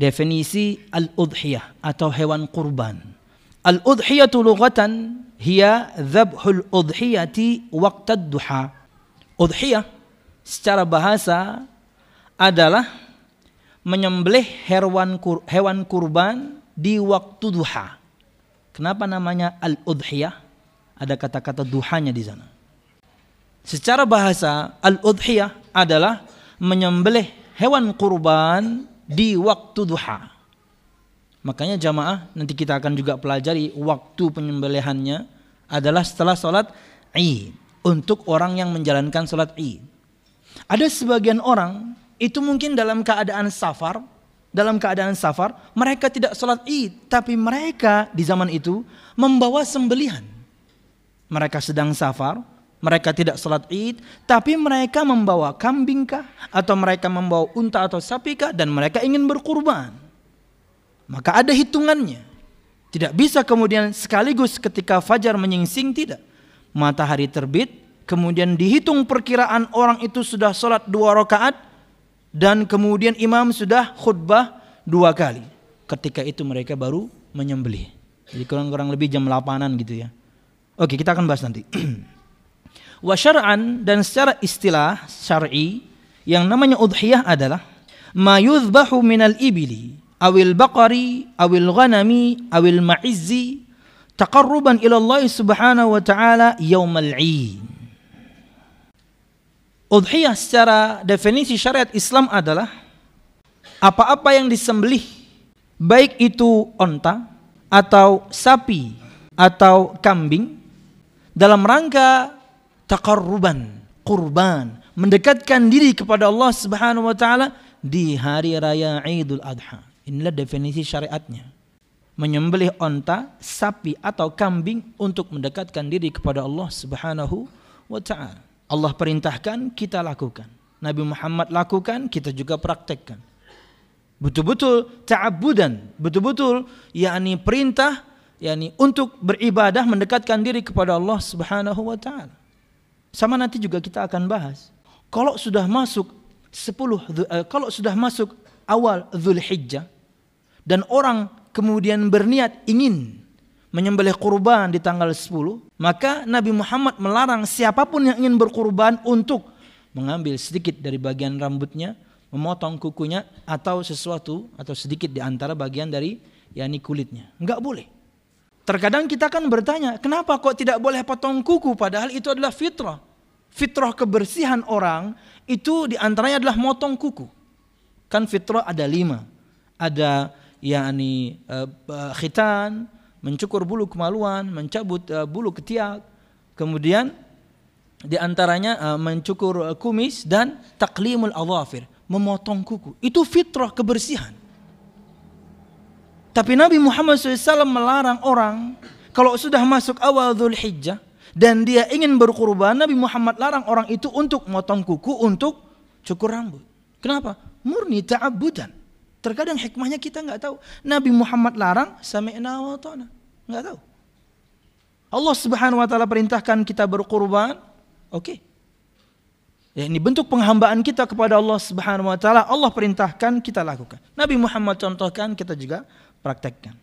definisi al-udhiyah atau hewan kurban. Al-udhiyatu lughatan hiya dhabhul udhiyati waqtad duha. Udhiyah secara bahasa adalah menyembelih hewan kur, hewan kurban di waktu duha. Kenapa namanya al-udhiyah? Ada kata-kata duhanya di sana. Secara bahasa al-udhiyah adalah menyembelih hewan kurban di waktu duha. Makanya jamaah nanti kita akan juga pelajari waktu penyembelihannya adalah setelah sholat Id untuk orang yang menjalankan sholat Id. Ada sebagian orang itu mungkin dalam keadaan safar, dalam keadaan safar mereka tidak sholat Id, tapi mereka di zaman itu membawa sembelihan. Mereka sedang safar, mereka tidak sholat id, tapi mereka membawa kambing kah, atau mereka membawa unta atau sapi kah, dan mereka ingin berkurban. Maka ada hitungannya. Tidak bisa kemudian sekaligus ketika fajar menyingsing, tidak. Matahari terbit, kemudian dihitung perkiraan orang itu sudah sholat dua rakaat, dan kemudian imam sudah khutbah dua kali. Ketika itu mereka baru menyembelih. Jadi kurang-kurang lebih jam 8-an gitu ya. Oke, kita akan bahas nanti. Wa syar'an dan secara istilah syar'i yang namanya udhiyah adalah ma yuzbahu minal ibili awil baqari awil ghanami awil ma'izzi taqarruban ila Allah subhanahu wa ta'ala yaumal 'id. Udhiyah secara definisi syariat Islam adalah apa-apa yang disembelih baik itu onta atau sapi atau kambing dalam rangka takarruban, kurban, mendekatkan diri kepada Allah Subhanahu wa taala di hari raya Idul Adha. Inilah definisi syariatnya. Menyembelih onta, sapi atau kambing untuk mendekatkan diri kepada Allah Subhanahu wa taala. Allah perintahkan, kita lakukan. Nabi Muhammad lakukan, kita juga praktekkan. Betul-betul ta'abudan, betul-betul yakni perintah yakni untuk beribadah mendekatkan diri kepada Allah Subhanahu wa taala. Sama nanti juga kita akan bahas. Kalau sudah masuk 10 eh, kalau sudah masuk awal Zulhijjah dan orang kemudian berniat ingin menyembelih kurban di tanggal 10, maka Nabi Muhammad melarang siapa pun yang ingin berkurban untuk mengambil sedikit dari bagian rambutnya, memotong kukunya atau sesuatu atau sedikit di antara bagian dari yakni kulitnya. Enggak boleh. Terkadang kita kan bertanya, kenapa kok tidak boleh potong kuku padahal itu adalah fitrah. Fitrah kebersihan orang itu di antaranya adalah motong kuku. Kan fitrah ada lima. Ada yakni uh, khitan, mencukur bulu kemaluan, mencabut uh, bulu ketiak, kemudian di antaranya uh, mencukur uh, kumis dan taklimul awafir, memotong kuku. Itu fitrah kebersihan. Tapi Nabi Muhammad SAW melarang orang kalau sudah masuk awal Dhul Hijjah dan dia ingin berkurban, Nabi Muhammad larang orang itu untuk motong kuku, untuk cukur rambut. Kenapa? Murni ta'abudan. Terkadang hikmahnya kita nggak tahu. Nabi Muhammad larang, sami'na wa ta'na. Nggak tahu. Allah Subhanahu wa taala perintahkan kita berkurban, oke. Ya, ini bentuk penghambaan kita kepada Allah Subhanahu wa taala. Allah perintahkan kita lakukan. Nabi Muhammad contohkan, kita juga praktekkan.